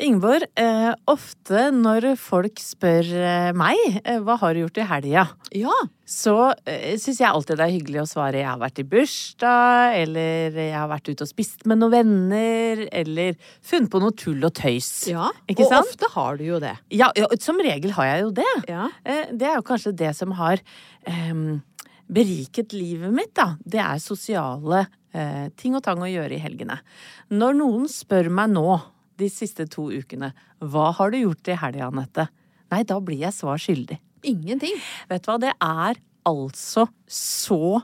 Ingeborg, eh, ofte når folk spør eh, meg eh, hva har du gjort i helga, Ja. så eh, syns jeg alltid det er hyggelig å svare jeg har vært i bursdag, eller jeg har vært ute og spist med noen venner, eller funnet på noe tull og tøys. ja. Ikke og sant? ofte har du jo det. Ja, ja, som regel har jeg jo det. Ja. Eh, Det er jo kanskje det som har em, beriket livet mitt, da. Det er sosiale eh, ting og tang å gjøre i helgene. Når noen spør meg nå, de siste to ukene, hva har du gjort i helga, Anette? Nei, da blir jeg svar skyldig. Ingenting. Vet du hva, det er altså så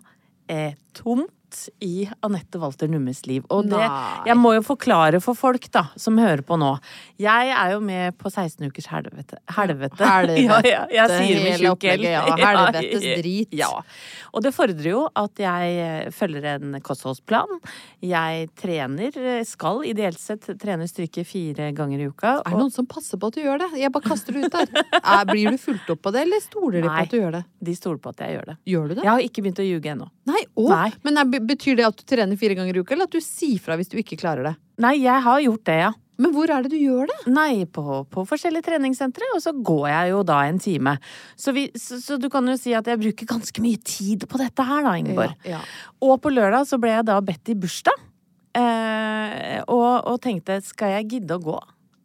eh, tomt i Anette Walter Nummes liv. Og det, Nei. jeg må jo forklare for folk da, som hører på nå. Jeg er jo med på 16 ukers helvete. Helvete. Helvete, Ja, ja, jeg sier med tjukk L. ja. Helvetes drit. Ja. Og det fordrer jo at jeg eh, følger en kostholdsplan. Jeg trener, eh, skal ideelt sett trene styrke fire ganger i uka. Er det noen som passer på at du gjør det? Jeg bare kaster det ut der. Er, blir du fulgt opp på det, eller stoler de på at du gjør det? De stoler på at jeg gjør det. Gjør du det? Jeg har ikke begynt å ljuge ennå. Nei, å, Nei. Men betyr det at du trener fire ganger i uka, eller at du sier fra hvis du ikke klarer det? Nei, jeg har gjort det, ja. Men hvor er det du gjør det? Nei, på, på forskjellige treningssentre, og så går jeg jo da en time. Så, vi, så, så du kan jo si at jeg bruker ganske mye tid på dette her, da, Ingeborg. Ja, ja. Og på lørdag så ble jeg da bedt i bursdag, eh, og, og tenkte skal jeg gidde å gå?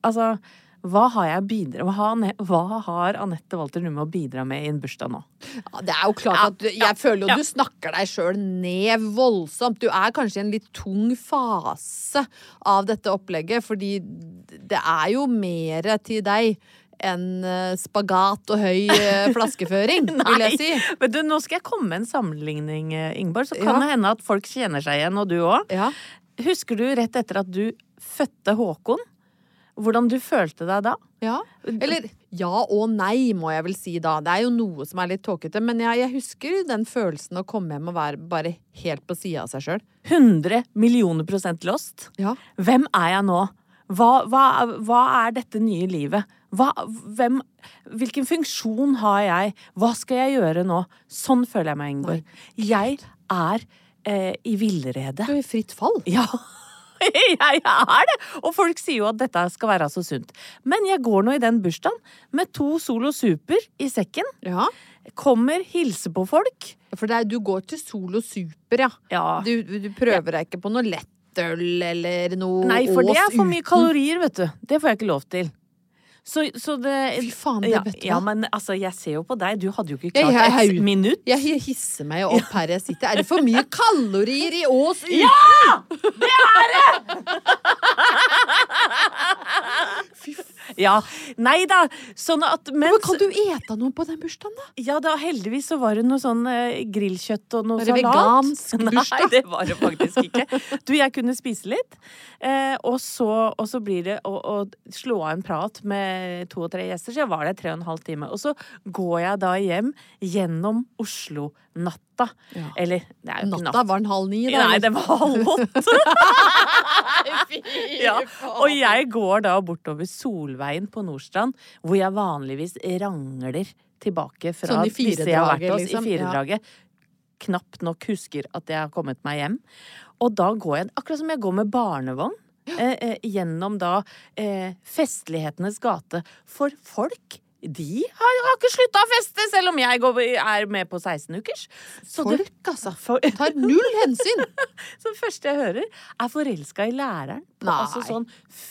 Altså, hva har jeg bidra, hva har, hva har Anette Walter Numme å bidra med i en bursdag nå? Ja, det er jo klart at du, Jeg ja, føler jo ja. du snakker deg sjøl ned voldsomt. Du er kanskje i en litt tung fase av dette opplegget, fordi det er jo mer til deg enn eh, spagat og høy eh, flaskeføring, vil jeg si. Men du, nå skal jeg komme med en sammenligning, eh, Ingeborg. Så kan Ja. det hende at folk kjenner seg igjen, og du òg. Ja. Husker du rett etter at du fødte Håkon? Hvordan du følte deg da? ja. Eller ja og nei, må jeg vel si da. Det er jo noe som er litt tåkete, men jeg, jeg husker den følelsen å komme hjem og være bare helt på sida av seg sjøl. 100 millioner prosent lost? Ja. Hvem er jeg nå? Hva, hva, hva er dette nye livet? Hva, hvem, hvilken funksjon har jeg? Hva skal jeg gjøre nå? Sånn føler jeg meg, Ingeborg. Jeg er eh, i villrede. Du er i fritt fall. Ja, jeg er det! Og folk sier jo at dette skal være så sunt. Men jeg går nå i den bursdagen med to Solo Super i sekken. Ja. Kommer, hilser på folk. For er, du går til Solo Super, ja. Ja. Du, du prøver deg ikke på noe lettøl eller noe Nei, for det er for mye uten. kalorier, vet du. Det får jeg ikke lov til. Så, så det Fy faen, det ja, vet du ja, men altså, jeg ser jo på deg. Du hadde jo ikke Jeg- klart jeg- et minutt. Jeg hisser meg jo opp her jeg sitter. Er det for mye kalorier i Ås uten? Ja, Nei da. Sånn at mens Men kan du ete noe på den bursdagen, da? ja, da heldigvis så var det noe sånn eh, grillkjøtt og noe det salat. vegansk Nei, det var det faktisk ikke. Du, jeg kunne spise litt. Eh, og, så, og så blir det å, å slå av en prat med to og tre gjester, så var det tre og en halv time. Og så går jeg da hjem gjennom Oslo-natta. Ja. Eller det er jo ikke Natta var den halv ni, da? Nei, det var halv åtte. Ja, og jeg går da bortover Solveien på Nordstrand, hvor jeg vanligvis rangler tilbake fra Sånn disse jeg har vært hos liksom, i ja. Knapt nok husker at jeg har kommet meg hjem. Og da går jeg, akkurat som jeg går med barnevogn, eh, eh, gjennom da eh, festlighetenes gate. For folk de har, har ikke slutta å feste, selv om jeg går, er med på 16-ukers. Så det- Folk, altså. For- Tar null hensyn. Så det første jeg hører, er forelska i læreren. På, altså sånn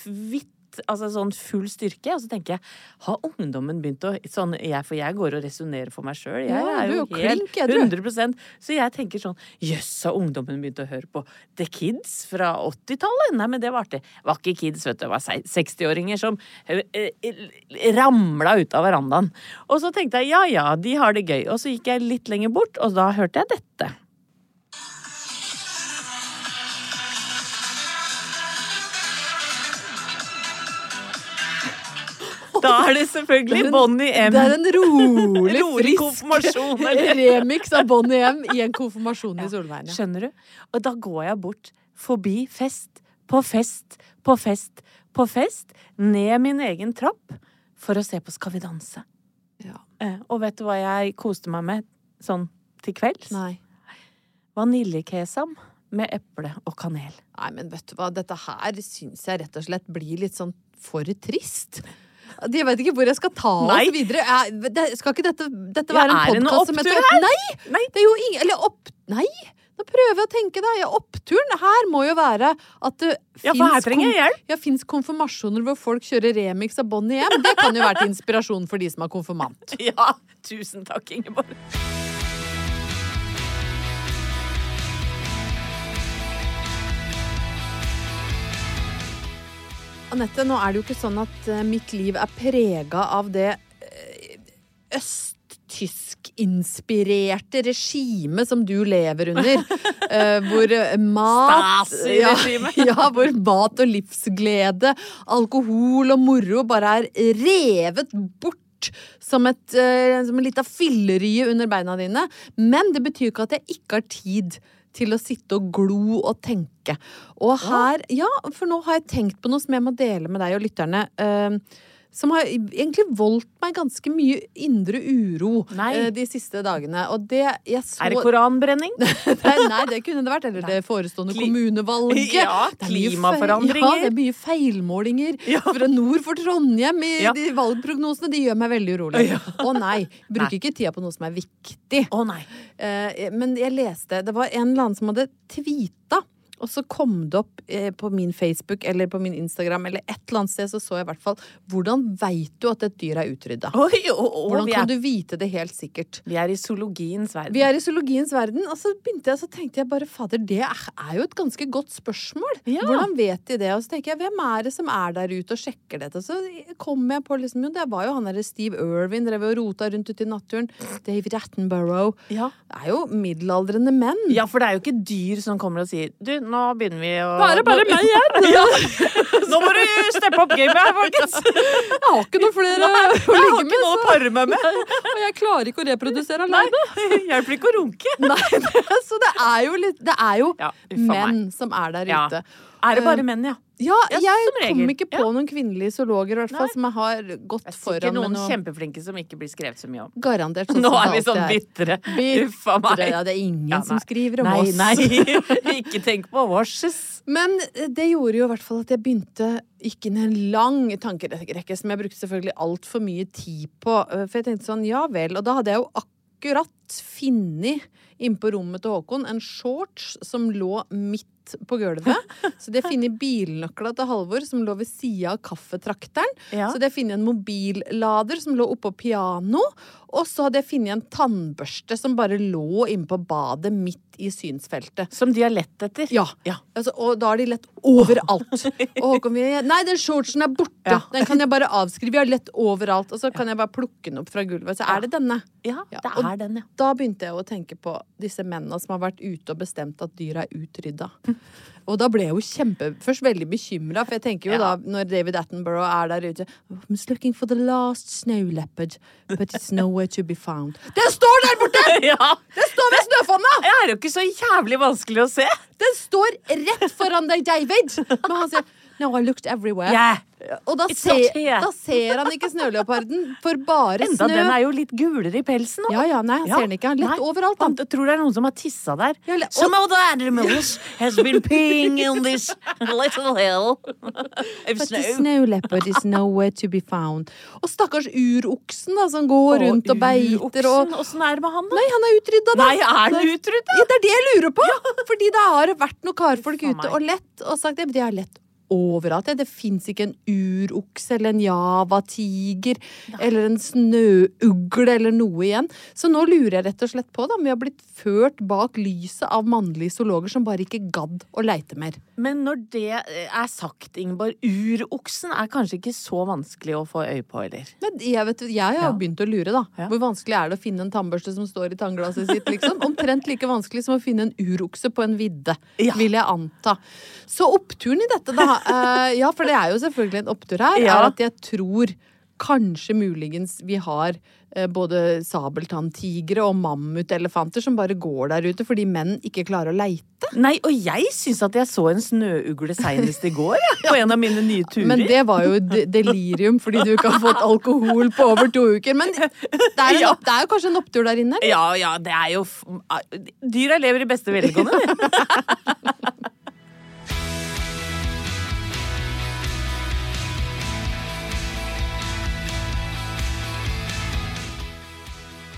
hvitt Altså sånn full styrke. Og så tenker jeg, har ungdommen begynt å sånn, jeg, For jeg går og resonnerer for meg sjøl. Jeg Ja, er jo jo helt klink 100% Så jeg tenker sånn Jøss, har ungdommen begynt å høre på The Kids fra 80-tallet? Nei, men det var artig. Var ikke kids, vet du. Det var 60-åringer som eh, eh, ramla ut av verandaen. Og så tenkte jeg ja ja, de har det gøy. Og så gikk jeg litt lenger bort, og da hørte jeg dette. Da er det selvfølgelig Bonnie M. Det er en rolig, Rolig konfirmasjon, remix av Bonnie M i en konfirmasjon i Solveien. Ja. Skjønner du? Og da går jeg bort forbi fest på fest på fest på fest, ned min egen trapp, for å se på Skal vi danse. Ja. Eh, Og vet du hva jeg koste meg med sånn til kvelds? Nei. Vaniljekesam med eple og kanel. Nei, men vet du hva, dette her syns jeg rett og slett blir litt sånn for trist. Jeg vet ikke hvor jeg skal ta Nei. oss videre. Jeg, det, skal ikke dette, dette være ja, en podkast som heter? Nei! Nei. Det er jo ingen Eller opp... Nei! Nå prøver jeg å tenke, da. Ja, oppturen her må jo være at det Ja, fins kon- konfirmasjoner hvor folk kjører remix av Bonnie hjem. Det kan jo være til inspirasjon for de som er konfirmant. Ja, tusen takk, Ingeborg. Anette, nå er det jo ikke sånn at eh, mitt liv er prega av det eh, østtysk-inspirerte regimet som du lever under. eh, hvor mat. Ja, ja, hvor mat og livsglede, alkohol og moro bare er revet bort. Som, et, som en lita fillerye under beina dine. Men det betyr ikke at jeg ikke har tid til å sitte og glo og tenke. Og her, ja, for nå har jeg tenkt på noe som jeg må dele med deg og lytterne. eh, som har egentlig voldt meg ganske mye indre uro Nei. eh, de siste dagene. Og det jeg så Er det koranbrenning? Nei, nei, det kunne det vært. Eller det forestående Kli- kommunevalget. Ja, er klimaforandringer. Ja, det er mye feilmålinger fra nord for Trondheim i Ja. de valgprognosene. De gjør meg veldig urolig. Ja. Å nei, bruker ikke tida på noe som er viktig. Å nei. Eh, men jeg leste Det var en eller annen som hadde tweeta. Og så kom det opp eh, på min Facebook eller på min Instagram eller et eller annet sted, så så jeg i hvert fall Hvordan veit du at et dyr er utrydda? Oi, og, og, Hvordan vi, kan er, du vite det helt sikkert? vi er i zoologiens verden. Vi er i zoologiens verden, og så begynte jeg, så tenkte jeg bare fader, det er, er jo et ganske godt spørsmål. Ja. Hvordan vet de det? Og så tenker jeg, hvem er det som er der ute og sjekker dette? Så kom jeg på liksom, jo, det var jo han derre Steve Irwin, drev og rota rundt ute i naturen. Dave Rattenborough. Ja. Det er jo middelaldrende menn. ja, for det er jo ikke dyr som kommer og sier Du, nå begynner vi å Nå er det bare meg igjen! ja. Nå må du steppe opp gamet her, folkens! Jeg har ikke noe flere å Jeg har ikke med, noe å pare meg med. og jeg klarer ikke å reprodusere alene. Hjelper ikke å runke. Nei, det, så det er jo litt Det er jo Ja, menn som er der Ja. Er det bare menn, ja? Ja, jeg kom ikke på noen kvinnelige zoologer, i hvert fall, som jeg har gått er foran sikkert med noen noe kjempeflinke som ikke blir skrevet så mye om. Garantert. Sånn Nå er vi sånn bitre. Uff a meg. Ja, det er ingen Ja, som skriver om nei, oss. Nei, nei. ikke tenk på vårses. Men det gjorde jo i hvert fall at jeg begynte gikk inn i en lang tankerekke som jeg brukte selvfølgelig altfor mye tid på. øh, For jeg tenkte sånn, ja vel. Og da hadde jeg jo akkurat funnet inne på rommet til Håkon en shorts som lå midt på gulvet. Så de har funnet bilnøkla til Halvor som lå ved sida av kaffetrakteren. Ja. Så de jeg funnet en mobillader som lå oppå piano. Og så hadde jeg funnet en tannbørste som bare lå inne på badet midt i synsfeltet. Som de har lett etter. Ja. Ja. Altså, og da har de lett overalt. Og Håkon vil Nei, den shortsen er borte! Ja. Den kan jeg bare avskrive. Jeg har lett overalt. Og så kan jeg bare plukke den opp fra gulvet. Så er det denne. Ja, det er den, ja. Da begynte jeg å tenke på disse mennene som har vært ute og bestemt at dyr er utrydda. Og da ble jeg jo kjempe Først veldig bekymra, for jeg tenker jo Ja. da, når David Attenborough er der ute I'm looking for the last snow leopard, but it's nowhere to be found. Den står der borte! ja. Den står ved snøfonna! Det er jo ikke så jævlig vanskelig å se. Den står rett foran deg, David! Men han sier No, I looked everywhere. Yeah. Og da, se, da ser han ikke snøleoparden, for bare Enda snø. den er jo litt gulere i pelsen nå. Ja, ja, nei, ja. ser den ikke. Han lett Nei. overalt, han. Jeg tror det er noen som har tissa der. Ja, og... Some other animals has been peeing in this little hill of But snow. snow leopard is nowhere to be found. Og stakkars uroksen da, som går rundt og beiter og Åssen er det med han, da? Nei, han er utrydda, da. Nei, er han utrydda? Ja, det er det jeg lurer på! Fordi det har vært noen karfolk ute og lett og sagt det, de har lett overalt. Det fins ikke en urokse eller en javatiger eller en snøugle eller noe igjen. Så nå lurer jeg rett og slett på da, om vi har blitt ført bak lyset av mannlige zoologer som bare ikke gadd å leite mer. Men når det er sagt, Ingeborg, uroksen er kanskje ikke så vanskelig å få øye på, eller? Men jeg, vet, jeg har Ja. begynt å lure, da. Ja. Hvor vanskelig er det å finne en tannbørste som står i tannglasset sitt, liksom? Omtrent like vanskelig som å finne en urokse på en vidde, Ja. vil jeg anta. Så oppturen i dette, da eh, Ja, for det er jo selvfølgelig en opptur her, Ja. er at jeg tror kanskje muligens vi har uh, både sabeltanntigre og mammutelefanter som bare går der ute fordi menn ikke klarer å leite. Nei, og jeg syns at jeg så en snøugle seinest i går, ja, på en av mine nye turer. Men det var jo de- delirium fordi du ikke har fått alkohol på over to uker. Men det er, en, Ja. jo kanskje en opptur der inne? eller? Ja, ja, det er jo Dyra lever i beste velgående.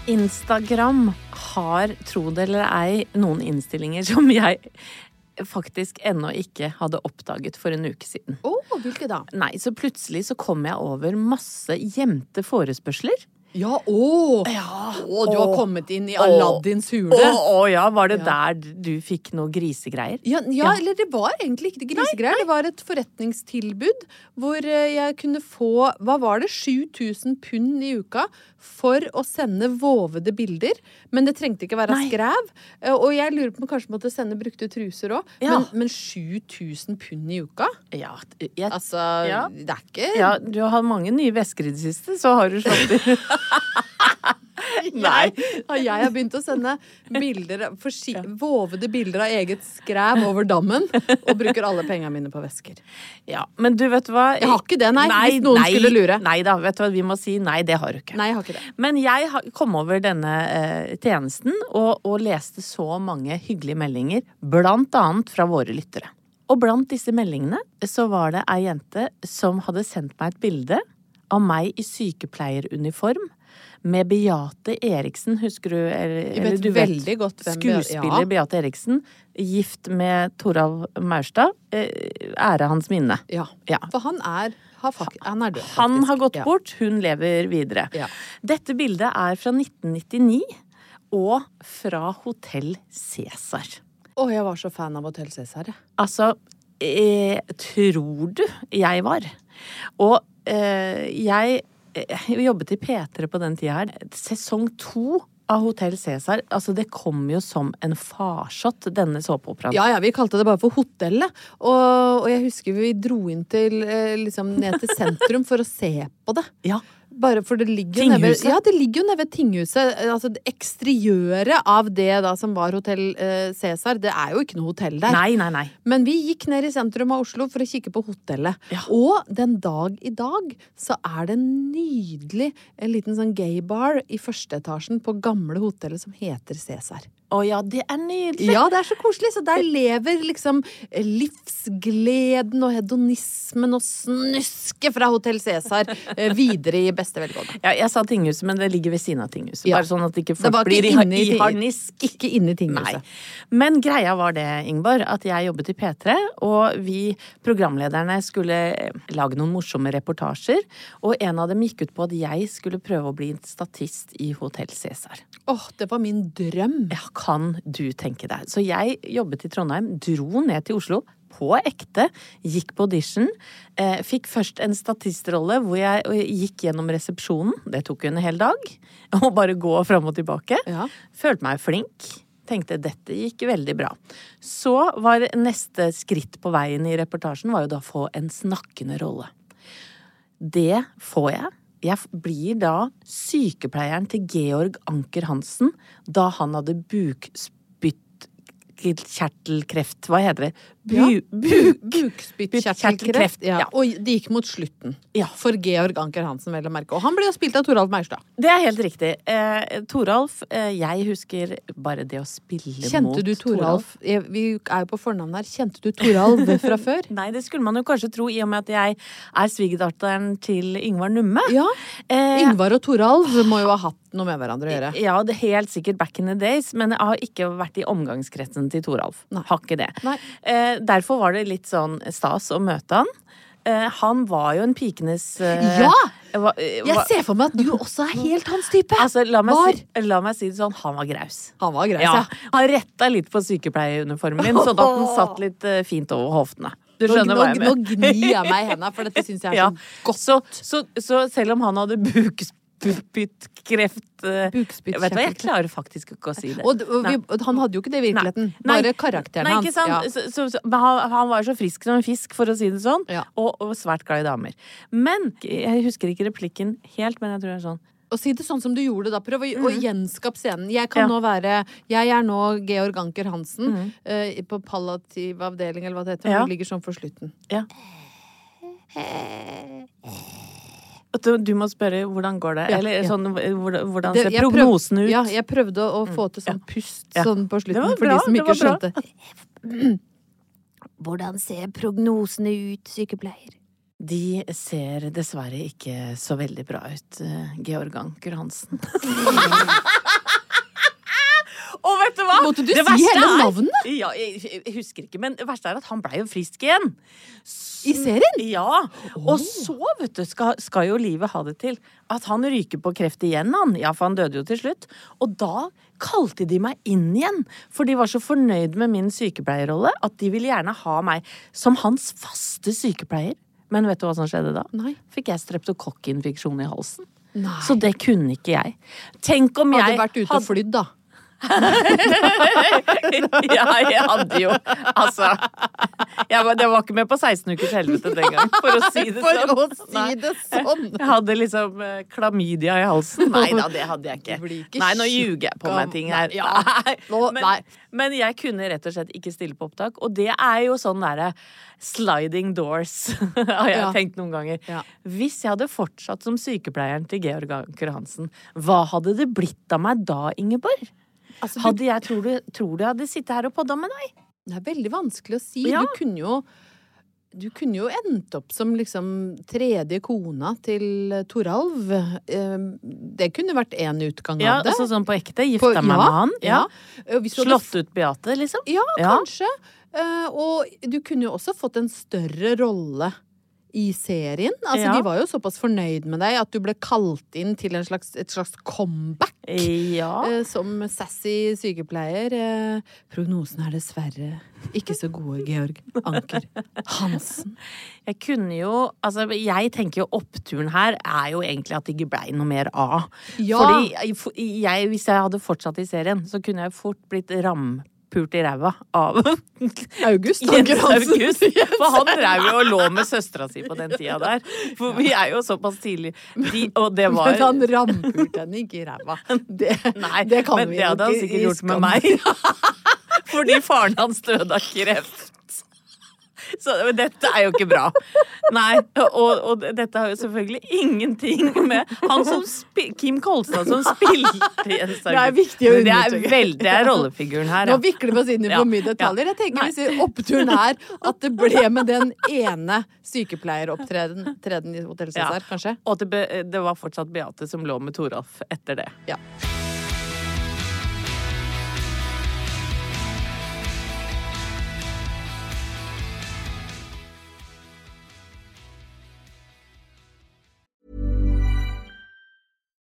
Instagram har, tro det eller ei, noen innstillinger som jeg faktisk ennå ikke hadde oppdaget for en uke siden. Å, hvilke da? Nei, så plutselig så kom jeg over masse gjemte forespørsler. Ja, å! Å, du har Å. kommet inn i Aladdins hule. Å å ja, var det Ja. der du fikk noe grisegreier? Ja, ja, eller det var egentlig ikke det grisegreier. Det var et forretningstilbud hvor eh, jeg kunne få hva var det, 7000 pund i uka for å sende vovede bilder. Men det trengte ikke være Nei. skrev. Eh, Og jeg lurer på om kanskje måtte sende brukte truser òg. Ja. Men, men 7000 pund i uka? Ja, jeg, Altså, Ja. det er ikke ja, du har hatt mange nye vesker i det siste, så har du slått i. Nei. Ja, jeg har begynt å sende bilder, vovede bilder av eget skræv over dammen, og bruker alle pengene mine på vesker. Ja, men du, vet hva? Jeg har ikke det, nei, hvis noen skulle lure. Nei da, vet du hva, vi må si nei, det har du ikke. Nei, jeg har ikke det. Men jeg kom over denne eh, tjenesten og, og leste så mange hyggelige meldinger, blant annet fra våre lyttere. Og blant disse meldingene så var det ei jente som hadde sendt meg et bilde av meg i sykepleieruniform med Beate Eriksen, husker du? Eller, Jeg vet du veldig godt hvem Skuespiller ja. Beate Eriksen, gift med Toralv Maurstad. Eh, ære hans minne. Ja. Ja. For han er, han er død, faktisk. Han har gått bort, hun lever videre. Ja. Dette bildet er fra 1999 og fra Hotell Cæsar. Å, jeg var så fan av Hotell Cæsar, jeg. Altså, eh, tror du jeg var? Og eh, jeg, eh, jobbet i P3 på den tida her. Sesong to av Hotell Cæsar. Altså, det kom jo som en farsott, denne såpeoperaen. Ja, ja, vi kalte det bare for Hotellet. Og, og jeg husker vi dro inn til, eh, liksom, ned til sentrum for å se på det. Ja. Bare for det ligger jo nede ja, det ligger jo nede ved tinghuset. Altså det eksteriøret av det da som var Hotell eh, Cæsar, det er jo ikke noe hotell der. Nei, nei, nei. Men vi gikk ned i sentrum av Oslo for å kikke på hotellet. Ja. Og den dag i dag så er det en nydelig en liten sånn gaybar i første etasjen på gamle hotellet som heter Cæsar. Å ja, det er nydelig. Ja, det er så koselig. Så der lever liksom livsgleden og hedonismen og snusket fra Hotell Cæsar eh, videre i beste velgående. Ja, jeg sa tinghuset, men det ligger ved siden av tinghuset. Ja. Bare sånn at ikke folk blir ikke i, i harnisk. Ikke inne i Nei. tinghuset. Men greia var det, Ingeborg, at jeg jobbet i P3, og vi programlederne skulle lage noen morsomme reportasjer, og en av dem gikk ut på at jeg skulle prøve å bli en statist i Hotell Cæsar. Åh, det var min drøm. Ja, kan du tenke deg. Så jeg jobbet i Trondheim, dro ned til Oslo. På ekte. Gikk på audition. Eh, fikk først en statistrolle hvor jeg gikk gjennom resepsjonen. Det tok jo en hel dag. Å bare gå fram og tilbake. Ja. Følte meg flink. Tenkte dette gikk veldig bra. Så var neste skritt på veien i reportasjen var jo da å få en snakkende rolle. Det får jeg. Jeg blir da sykepleieren til Georg Anker Hansen da han hadde bukspyttkjertelkreft. Hva heter det? Bu, Ja. Bukspyttkjertelkreft. Ja. Ja. Og det gikk mot slutten. Ja. For Georg Anker Hansen, vel å merke. Og han ble jo spilt av Toralf Maurstad. Det er helt riktig. Eh, Toralf, eh, jeg husker bare det å spille mot Kjente du Toralf? Jeg- Vi er jo på fornavn her. Kjente du Toralf fra før? Nei, det skulle man jo kanskje tro, i og med at jeg er svigerdatteren til Yngvar Numme. Ja. Eh, Yngvar og Toralf må jo ha hatt noe med hverandre å gjøre. Ja, det er helt sikkert back in the days, men jeg har ikke vært i omgangskretsen til Toralf. Nei. Har ikke det. Nei. Eh, derfor var det litt sånn stas å møte han. Eh, han var jo en pikenes eh, Ja! eh, Jeg ser for meg at du også er helt hans type. Altså, la meg, si, la meg si det sånn, han var graus. Han var graus, Ja, ja. han retta litt på sykepleieruniformen min, sånn at den satt litt eh, fint over hoftene. Du skjønner nå, hva jeg nå gnir jeg meg i hendene, for dette syns jeg er Ja. så godt. Så, så, så selv om han hadde bukspyttkreft eh, Bukspyttkjertel. Vet du hva, jeg klarer faktisk ikke å si det. Og, og vi, og han hadde jo ikke det i virkeligheten. Nei. Bare karakteren Nei, hans. ikke sant? Ja. Så, så, så, men han, han var jo så frisk som en fisk, for å si det sånn. Ja. Og, og svært glad i damer. Men jeg husker ikke replikken helt, men jeg tror det er sånn. Og si det sånn som du gjorde da. Prøv å, å gjenskape scenen. Jeg kan Ja. nå være Jeg er nå Georg Anker Hansen eh, på palliativ avdeling, eller hva det heter. Ja. Du ligger sånn for slutten. Ja. Du, du må spørre hvordan går det? Ja, Eller ja. sånn, hvordan, ser Det- ser prøv- prognosen ut? Ja, jeg prøvde å, å få til sånn pust Ja. sånn på slutten, var for de som ikke skjønte. Hvordan ser prognosene ut, sykepleier? De ser dessverre ikke så veldig bra ut, eh, Georg Anker Hansen. Og vet du hva? Måtte du Det si hele er- navnet? Ja, jeg, jeg husker ikke, men det verste er at han blei jo frisk igjen. I serien? Ja. Og så, vet du, skal, skal jo livet ha det til at han ryker på kreft igjen, han. Ja, for han døde jo til slutt. Og da kalte de meg inn igjen, for de var så fornøyd med min sykepleierrolle at de ville gjerne ha meg som hans faste sykepleier. Men vet du hva som skjedde da? Nei. Fikk jeg streptokokkinfeksjon i halsen. Nei. Så det kunne ikke jeg. Tenk om Hadde jeg vært ute og flydd, da. ja, jeg hadde jo Altså jeg var, jeg var ikke med på 16 ukers helvete den gang, for å si det For sånn. å si det sånn. Jeg hadde liksom eh, klamydia i halsen. Nei da, det hadde jeg ikke. Ikke Nei, nå ljuger jeg på meg ting her. Nei, ja. Nå- Men, men jeg kunne rett og slett ikke stille på opptak, og det er jo sånn derre sliding doors, har jeg Ja. tenkt noen ganger. Ja. Hvis jeg hadde fortsatt som sykepleieren til Georg Anker Hansen, hva hadde det blitt av meg da, Ingeborg? Altså, du- Hadde jeg, tror du, tror du jeg hadde sittet her og podda med deg? Det er veldig vanskelig å si. Ja. Du kunne jo du kunne jo endt opp som liksom tredje kona til Toralv. Eh, Det kunne vært én utgang Ja, av det. altså sånn på ekte? På- Gifta meg med han? Ja. Hadde Slått ut Beate, liksom? Ja, Ja. kanskje. Eh, og du kunne jo også fått en større rolle i serien. Altså, Ja. De var jo såpass fornøyd med deg at du ble kalt inn til en slags, et slags comeback. Ja. eh, som sassy sykepleier. prognosen prognosene er dessverre ikke så gode, Georg Anker Hansen. Jeg kunne jo Altså, jeg tenker jo oppturen her er jo egentlig at det ikke blei noe mer av. Ja. Fordi jeg, hvis jeg hadde fortsatt i serien, så kunne jeg fort blitt rampult i ræva av August Jens. August. For han drev jo og lå med søstera si på den tida der. For vi er jo såpass tidlig de, Og det var Men han rampulte henne ikke i ræva. Det, Nei, det kan men det hadde han sikkert gjort med meg. Fordi faren hans døde av kreft. Så dette er jo ikke bra. Nei, og, og dette har jo selvfølgelig ingenting med han som Kim Kolstad som spilte Jens Det er viktig å Men Det er understreke. veldig det er rollefiguren her. Nå vikler vi oss inn i Ja. for mye detaljer. Jeg tenker hvis hvis oppturen er at det ble med den ene sykepleieropptredenen treden i Hotell Ja. Kanskje. Og det, det var fortsatt Beate som lå med Toralf etter det. Ja.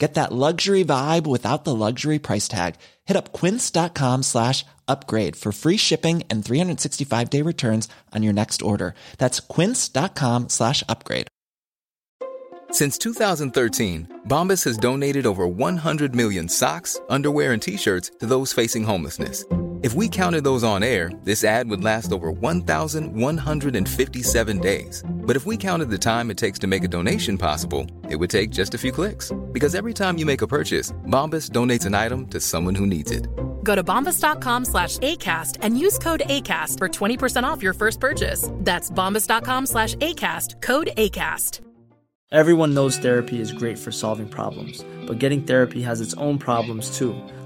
Get that luxury vibe without the luxury price tag. Hit up quince.com slash upgrade for free shipping and 365 day returns on your next order. That's quince.com slash upgrade. Since 2013, Bombas has donated over 100 million socks, underwear, and t shirts to those facing homelessness. If we counted those on air, this ad would last over 1,157 days. But if we counted the time it takes to make a donation possible, it would take just a few clicks. Because every time you make a purchase, Bombas donates an item to someone who needs it. Go to bombas.com slash ACAST and use code ACAST for 20% off your first purchase. That's bombas.com slash ACAST, code ACAST. Everyone knows therapy is great for solving problems, but getting therapy has its own problems too,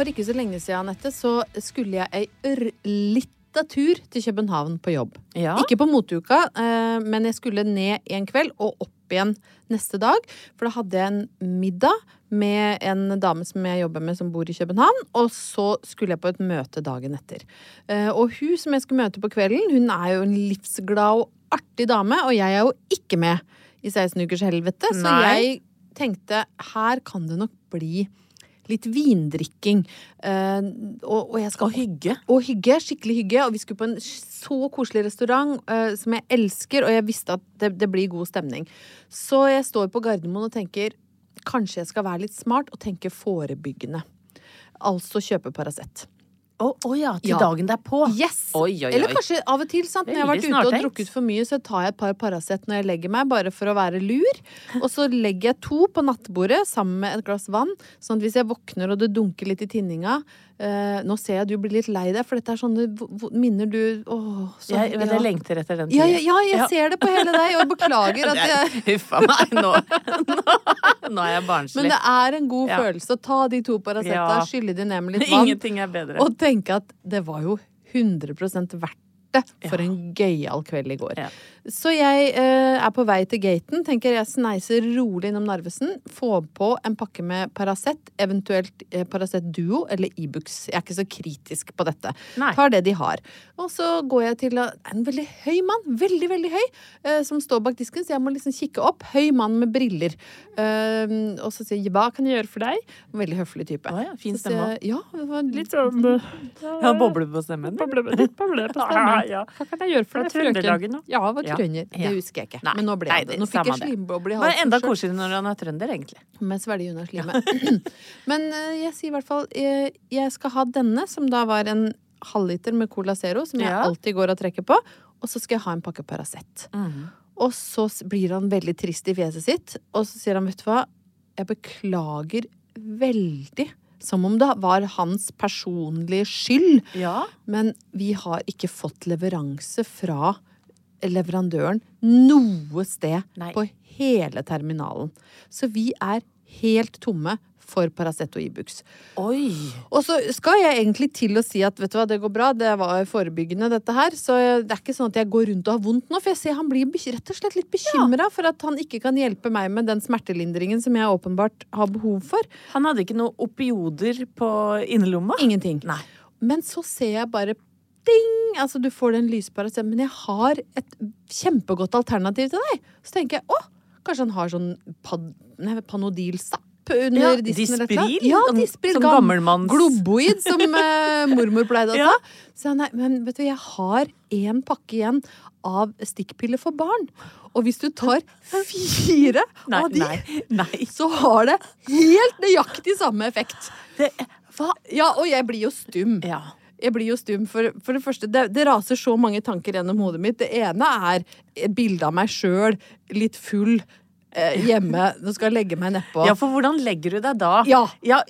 For ikke så lenge siden, Anette, så skulle jeg ei ørlita tur til København på jobb. Ja. Ikke på moteuka, eh, men jeg skulle ned en kveld og opp igjen neste dag. For da hadde jeg en middag med en dame som jeg jobber med som bor i København. Og så skulle jeg på et møte dagen etter. Eh, Og hun som jeg skulle møte på kvelden, hun er jo en livsglad og artig dame, og jeg er jo ikke med i 16 ukers helvete. Så jeg tenkte her kan det nok bli litt vindrikking. Eh, og, og jeg skal Og hygge. og hygge, skikkelig hygge. Og vi skulle på en så koselig restaurant eh, som jeg elsker, og jeg visste at det, det blir god stemning. Så jeg står på Gardermoen og tenker kanskje jeg skal være litt smart og tenke forebyggende. Altså kjøpe Paracet. Å å ja, til Ja. dagen derpå. Yes! Oi, oi, oi. Eller kanskje av og til, sant? når jeg har vært ute og drukket for mye, så tar jeg et par Paracet når jeg legger meg, bare for å være lur. Og så legger jeg to på nattbordet sammen med et glass vann, sånn at hvis jeg våkner og det dunker litt i tinninga eh, Nå ser jeg du blir litt lei deg, for dette er sånne minner du Åh, så, Jeg, men ja. jeg lengter etter den Ja, ja, tiden. ja, jeg ser det på hele deg, og beklager at jeg Huff a meg, nå, nå, nå er jeg barnslig. Men det er en god Ja. følelse å ta de to Paraceta, Ja. skylle de ned med litt vann, Ingenting er bedre. og tenke at det var jo 100 verdt det for en gøyal kveld i går. Så jeg eh, er på vei til gaten. Tenker jeg sneiser rolig innom Narvesen. Får på en pakke med Paracet, eventuelt eh, Paracet Duo eller Ibux. Jeg er ikke så kritisk på dette. Nei. Tar det de har. Og så går jeg til eh, en veldig høy mann, veldig, veldig høy, eh, som står bak disken, så jeg må liksom kikke opp. Høy mann med briller. Eh, og så sier jeg 'hva kan jeg gjøre for deg?' Veldig høflig type. Å ja, fin stemme jeg, Ja, det var Litt sånn Ja, boble på stemmen. Litt boble på stemmen. Ja, ja. Hva kan jeg gjøre for deg, frøken? Ja, var Ja. trønder. Ja. Det husker jeg ikke. Nei. Men nå ble Nei, det. det- Nå fikk jeg det. slimboble i Det var halsen. enda koseligere når han er trønder, egentlig. Med svelge unna slimet. Men eh, jeg sier i hvert fall eh, jeg skal ha denne, som da var en halvliter med Cola Zero, som jeg Ja. alltid går og trekker på. Og så skal jeg ha en pakke Paracet. Og så blir han veldig trist i fjeset sitt, og så sier han, vet du hva, jeg beklager veldig. Som om det var hans personlige skyld. Ja. Men vi har ikke fått leveranse fra leverandøren noe sted Nei. på hele terminalen. Så vi er helt tomme for Paracet og Ibux. Oi. Og så skal jeg egentlig til å si at vet du hva, det går bra, det var forebyggende dette her. Så det er ikke sånn at jeg går rundt og har vondt nå, for jeg ser han blir rett og slett litt bekymra for at han ikke kan hjelpe meg med den smertelindringen som jeg åpenbart har behov for. Han hadde ikke noe opioder på innerlomma? Ingenting. Nei. Men så ser jeg bare ding! Altså, du får den lyspæra, men jeg har et kjempegodt alternativ til deg. Så tenker jeg å, kanskje han har sånn pad, nei, Panodil-stapp under Ja, disken Dispril? Ja, Som- Dispril. som gammelmanns- Globoid, som eh, mormor pleide å ta. Ja. Så nei, men vet du, jeg har én pakke igjen av stikkpiller for barn. Og hvis du tar fire Nei, av de, nei, nei. så har det helt nøyaktig samme effekt. Det, hva? Ja, og jeg blir jo stum. Ja. Jeg blir jo stum, for, for det første, det, det raser så mange tanker gjennom hodet mitt. Det ene er bildet av meg sjøl, litt full, eh, hjemme. Nå skal jeg legge meg nedpå. ja, for hvordan legger du deg da? Ja,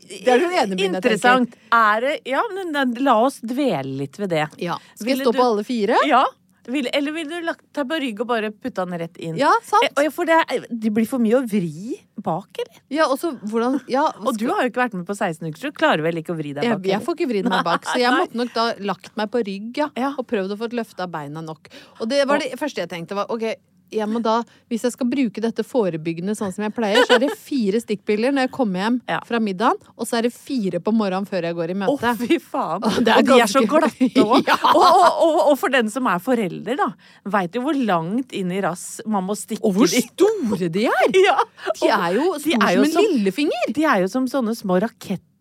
det er den ene min, Interessant. Er det Ja, men la oss dvele litt ved det. Ja. Skal jeg stå du- på alle fire? Ja. Vil, eller vil du lagt, ta på rygg og bare putte den rett inn? Ja, sant. Og For det, det blir for mye å vri bak, eller? Ja, og så hvordan ja, Og du har jo ikke vært med på 16 uker, så du klarer vel ikke å vri deg bak? jeg jeg får ikke vridd meg bak, så jeg måtte nok da lagt meg på rygg ja, Ja. og prøvd å få løfta beina nok. Og det var det første jeg tenkte var ok, jeg må da, hvis jeg skal bruke dette forebyggende sånn som jeg pleier, så er det fire stikkpiller når jeg kommer hjem Ja. fra middagen, og så er det fire på morgenen før jeg går i møte. Å, fy faen! Og det er de er så glatte òg. Ja. og, og, og, og for den som er forelder, da, veit jo hvor langt inn i rass man må stikke Og hvor de. store de er! Ja. De er jo store som en lillefinger! De er jo som sånne små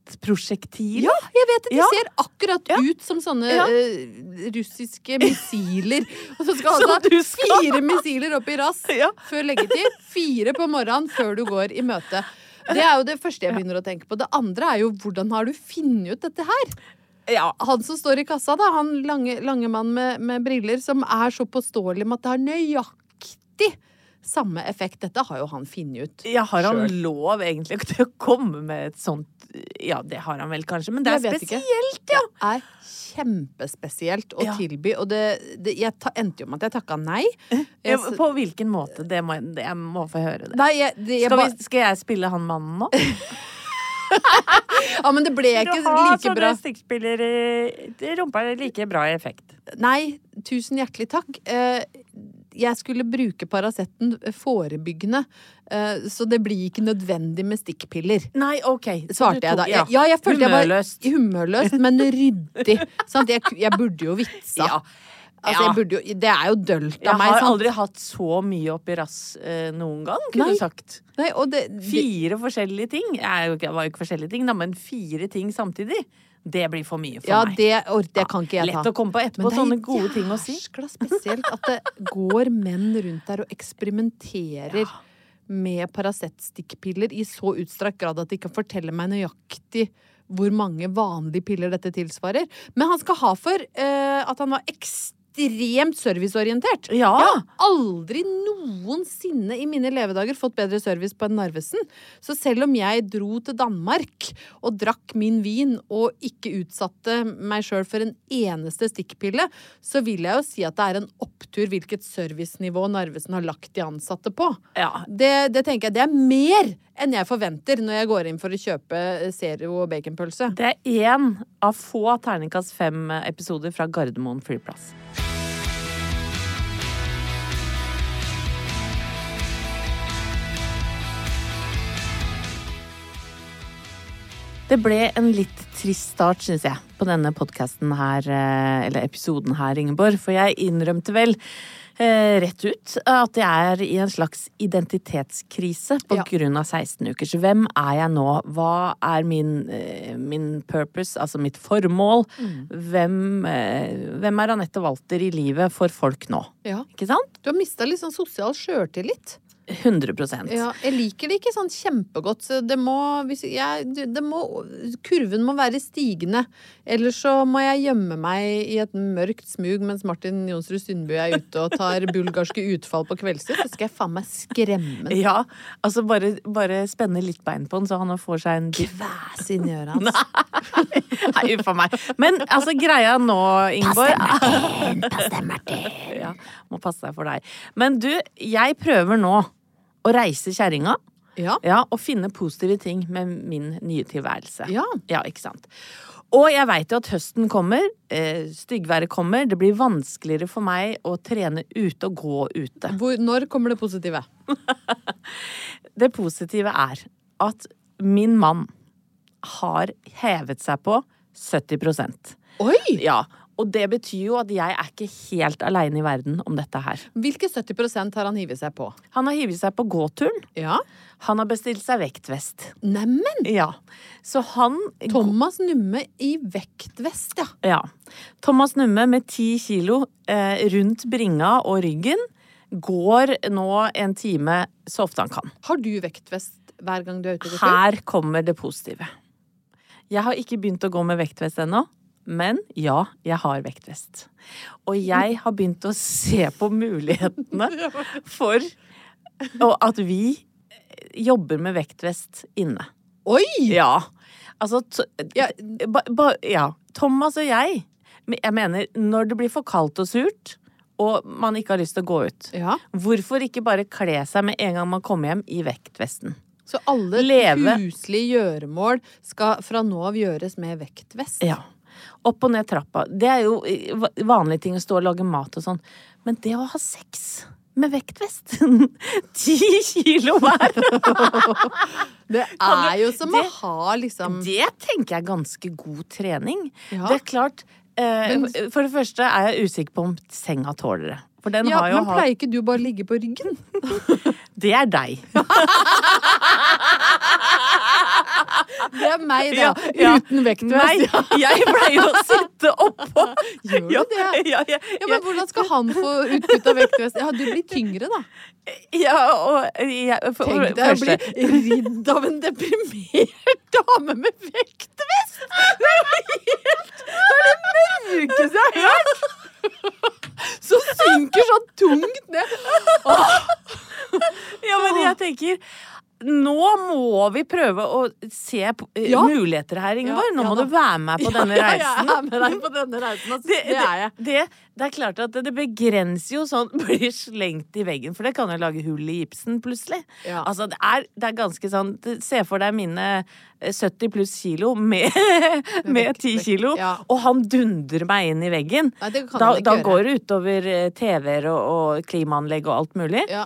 rakettprosjektiler. Ja, jeg vet det. De Ja. ser akkurat Ja. ut som sånne Ja. uh, russiske missiler. Og så skal du altså skal fire missiler opp i rass før leggetid. Fire på morgenen før du går i møte. Det er jo det første jeg begynner å tenke på. Det andre er jo hvordan har du funnet ut dette her? Ja. Han som står i kassa, da, han lange, lange mann med, med briller, som er så påståelig med at det er nøyaktig samme effekt. Dette har jo han funnet ut. Ja, har han selv. lov egentlig til å komme med et sånt Ja, det har han vel kanskje, men det er spesielt, ikke. ja. Det er kjempespesielt å Ja. tilby, og det, det jeg ta, endte jo med at jeg takka nei. Jeg, På hvilken måte? Det må, det, jeg må få høre det. nei, jeg, jeg Skal, vi, skal jeg spille han mannen nå? ja, men det ble ikke like bra. stikkspiller i rumpa like bra effekt. Nei, tusen hjertelig takk. Eh, Jeg skulle bruke Paraceten forebyggende, eh, så det blir ikke nødvendig med stikkpiller. Nei, OK. så Svarte tok, jeg da. Ja. Ja, jeg følte jeg var Humørløst. humørløst, men ryddig. Jeg, jeg burde jo vitsa. Ja. Altså, Ja. jo, det er jo dølt av meg. Jeg har sant? aldri hatt så mye oppi rass eh, noen gang, kunne Nei. du sagt. Nei, det, det, Fire forskjellige ting. Jeg er ikke- var jo ikke forskjellige ting, da, men fire ting samtidig. Det blir for mye for ja, meg. det, or, det kan ikke jeg ta. Lett å komme på etterpå, sånne gode ting å si. jæskla spesielt at det går menn rundt der og eksperimenterer med Paracet-stikkpiller i så utstrakt grad at de kan fortelle meg nøyaktig hvor mange vanlige piller dette tilsvarer. Men han skal ha for uh, at han var ekstremt serviceorientert. Ja. Jeg har aldri noensinne i mine levedager fått bedre service på en Narvesen. Så selv om jeg dro til Danmark og drakk min vin og ikke utsatte meg sjøl for en eneste stikkpille, så vil jeg jo si at det er en opptur hvilket servicenivå Narvesen har lagt de ansatte på. Ja. Det, det tenker jeg det er mer enn jeg forventer når jeg går inn for å kjøpe Zero og baconpølse. Det er én av få terningkast fem-episoder fra Gardermoen flyplass. Det ble en litt trist start, syns jeg, på denne podkasten her, eh, eller episoden her, Ingeborg. For jeg innrømte vel eh, rett ut at jeg er i en slags identitetskrise på Ja. grunn av 16 uker. Så Hvem er jeg nå? Hva er min, eh, min purpose, altså mitt formål? Hvem, eh, hvem er Anette Walter i livet for folk nå? Ja. Ikke sant? Du har mista litt sånn sosial sjøltillit. 100% Ja, jeg liker det ikke sånn kjempegodt. Så det må, hvis jeg, det må Kurven må være stigende. Ellers så må jeg gjemme meg i et mørkt smug mens Martin Jonsrud Sundby er ute og tar bulgarske utfall på kveldstid. Så skal jeg faen meg skremme den. Ja, altså bare, bare spenne litt bein på den, så han får seg en Kvæs inn i øret hans. Nei, uff a meg. Men altså, greia nå, Ingeborg Pass deg, Martin. Ja, må passe deg for deg. Men du, jeg prøver nå å reise kjerringa. Ja. Ja, og finne positive ting med min nye tilværelse. Ja. Ja, ikke sant. Og jeg veit jo at høsten kommer, eh, styggværet kommer, det blir vanskeligere for meg å trene ute og gå ute. Hvor, når kommer det positive? Det positive er at min mann har hevet seg på 70% Oi! Ja, og det betyr jo at jeg er ikke helt aleine i verden om dette her. Hvilke 70% har han hivet seg på? Han har hivet seg på gåturen. Ja. Han har bestilt seg vektvest. Neimen! Ja. Så han Thomas Numme i vektvest, ja. Ja. Thomas Numme med ti kilo eh, rundt bringa og ryggen går nå en time så ofte han kan. Har du vektvest hver gang du er ute og går tur? Her kommer det positive. Jeg har ikke begynt å gå med vektvest ennå. Men ja, jeg har vektvest. Og jeg har begynt å se på mulighetene for at vi jobber med vektvest inne. Oi! Ja. Altså Ja. ba, ba, ja. Thomas og jeg Jeg mener, når det blir for kaldt og surt, og man ikke har lyst til å gå ut, Ja. hvorfor ikke bare kle seg med en gang man kommer hjem i vektvesten? Så alle Leve. huslige gjøremål skal fra nå av gjøres med vektvest? Ja. Opp og ned trappa. Det er jo eh, vanlige ting å stå og lage mat og sånn. Men det å ha sex med vektvest Ti kilo hver! Det er jo som det- å ha liksom Det tenker jeg er ganske god trening. Ja. Det er klart eh, For det første er jeg usikker på om senga tåler det. For den Ja, har jo men pleier ikke du bare å ligge på ryggen? Det er deg. Det er meg, da. Ja, ja. Uten vektvest. Nei, jeg pleier å sitte oppå. Gjør du Ja, det? Ja, men hvordan skal han få utbytte av vektvest? Ja, du blir tyngre, da. ja, og jeg, for, Tenk deg å bli ridd av en deprimert dame med vektvest! Det er jo helt Det er det mørkeste jeg har hørt! Så synker så tungt ned. Ja, men jeg tenker nå må vi prøve å se eh, Ja. muligheter her, Ingeborg. Nå Ja, må du være med på denne Ja, reisen. jeg er med deg på denne reisen. Altså. Det, Det, er jeg. det, det er klart at det, det begrenser jo sånn Blir slengt i veggen, for det kan jo lage hull i gipsen plutselig. Ja. Altså, det er, det er ganske sånn Se for deg mine eh, 70 pluss kilo med, med 10 kilo, Ja. og han dundrer meg inn i veggen. Nei, Da, da går det utover eh, TV-er og, og klimaanlegg og alt mulig. Ja.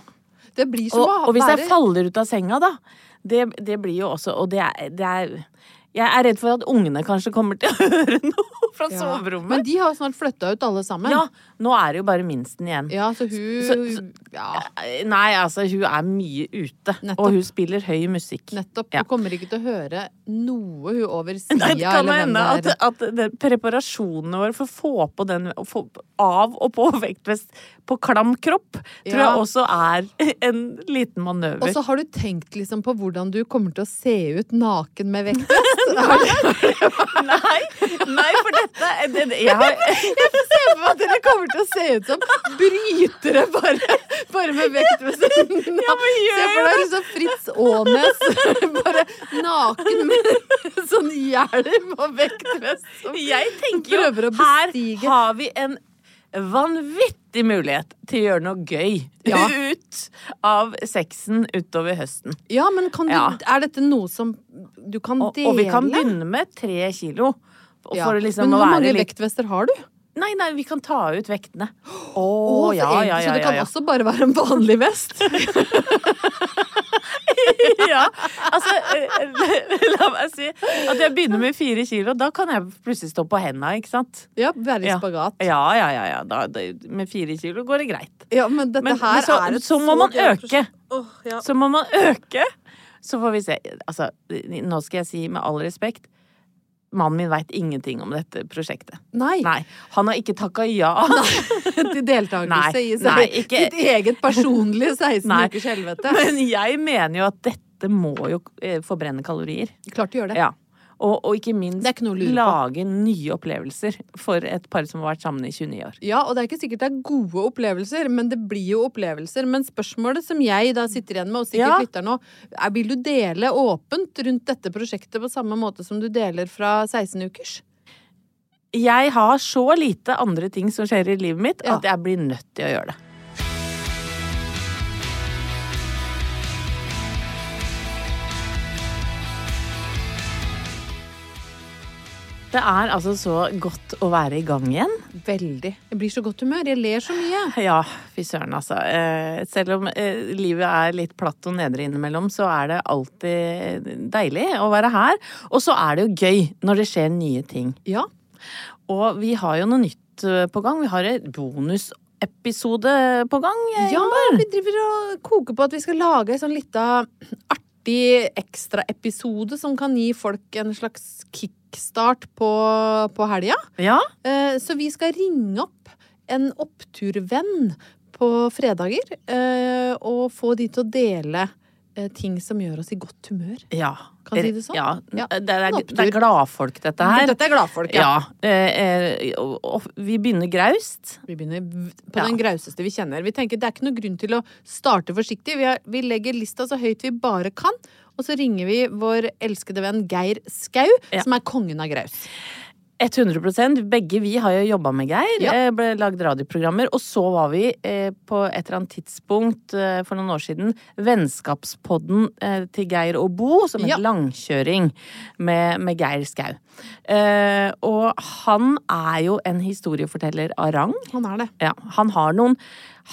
Det blir som Og, å være og hvis jeg faller ut av senga, da Det, det blir jo også Og det er, det er Jeg er redd for at ungene kanskje kommer til å høre noe fra Ja. soverommet. Men de har snart flytta ut alle sammen. Ja, nå er det jo bare minsten igjen. Ja, så hun Så- så- Ja, Nei, altså, hun er mye ute. Nettopp. Og hun spiller høy musikk. nettopp. Ja. Du kommer ikke til å høre noe hun over sida, det kan eller hvem hende at, det er. at det, preparasjonene våre for å få på den få av og på vektvest på klam kropp, tror jeg også er en liten manøver. Og så har du tenkt liksom på hvordan du kommer til å se ut naken med vektvest? Nei, nei, for dette det, det, jeg har, Jeg får se for meg at dere kommer til å se ut som brytere bare, bare med vekt ved siden av. Se for deg liksom Fritz Aanes bare naken med sånn hjelm og vektvest. som Jeg tenker jo her har vi en vanvittig mulighet til å gjøre noe gøy Ja. ut av sexen utover høsten. Ja, men kan du, Ja. er dette noe som du kan Og, dele? og vi kan begynne med tre kilo. Ja. Liksom men hvor mange litt vektvester har du? Nei, nei, vi kan ta ut vektene. Oh så ja, egentlig- ja, Så ja, det kan ja, ja. også bare være en vanlig vest? ja. Altså, eh, la meg si at jeg begynner med fire kilo. Da kan jeg plutselig stå på henda, ikke sant? Ja, være i spagat. Ja, ja, ja. ja. Da, det, med fire kilo går det greit. Ja, men dette Men, her men så, er et så må man øke. øke. ja. Så må man øke. Så får vi se. Altså, nå skal jeg si med all respekt Mannen min veit ingenting om dette prosjektet. Nei, Nei. Han har ikke takka ja. til deltakelse i nei, ikke- sitt eget personlige 16 Nei. ukers helvete. Men jeg mener jo at dette må jo eh, forbrenne kalorier. Klart du gjør det. Ja. Og, og ikke minst lage nye opplevelser for et par som har vært sammen i 29 år. Ja, og det er ikke sikkert det er gode opplevelser, men det blir jo opplevelser. Men spørsmålet som jeg da sitter igjen med, og sikkert Ja. nå, er vil du dele åpent rundt dette prosjektet på samme måte som du deler fra 16 ukers? Jeg har så lite andre ting som skjer i livet mitt, Ja. at jeg blir nødt til å gjøre det. Det er altså så godt å være i gang igjen. Veldig. Jeg blir så godt humør. Jeg ler så mye. Ja, fy søren, altså. Eh, selv om eh, livet er litt platt og nedre innimellom, så er det alltid deilig å være her. Og så er det jo gøy når det skjer nye ting. Ja. Og vi har jo noe nytt eh, på gang. Vi har en bonusepisode på gang. Ja, vi driver og koker på at vi skal lage ei sånn lita artig ekstraepisode som kan gi folk en slags kickstart på, på helga. Ja. Eh, Så vi skal ringe opp en oppturvenn på fredager eh, og få de til å dele ting som gjør oss i godt humør. ja. Kan si det sånn? Ja. Ja. Det, er, En det er gladfolk, dette her. Dette er gladfolk, ja. Ja. eh, eh, og, og vi begynner graust. Vi begynner på Ja. den grauseste vi kjenner. Vi tenker Det er ikke noe grunn til å starte forsiktig. Vi, har, vi legger lista så høyt vi bare kan. Og så ringer vi vår elskede venn Geir Skau, som er kongen av graus. 100% Begge vi har jo jobba med Geir. Ja. eh, Ble lagd radioprogrammer. Og så var vi eh, på et eller annet tidspunkt eh, for noen år siden Vennskapspodden eh, til Geir og Bo, som het Ja. Langkjøring med, med Geir Skau. Og han er jo en historieforteller av rang. Han er det. Ja, han har noen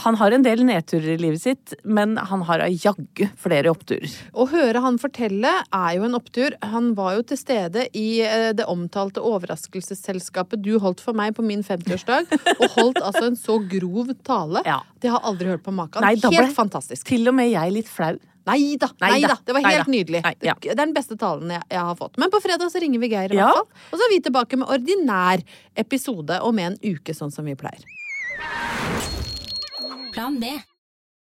Han har en del nedturer i livet sitt, men han har jaggu flere oppturer. Å høre han fortelle er jo en opptur. Han var jo til stede i eh, det omtalte overraskelsesselskapet du holdt for meg på min 50-årsdag, og holdt altså en så grov tale. Ja. Det har aldri hørt på maken. Nei, da ble- Helt fantastisk. Til og med jeg litt flau. Nei da, nei. Det var helt neida. nydelig. Nei, ja. Det er den beste talen jeg, jeg har fått. Men på fredag så ringer vi Geir, i Ja. hvert fall. Og så er vi tilbake med ordinær episode om en uke, sånn som vi pleier. Plan B.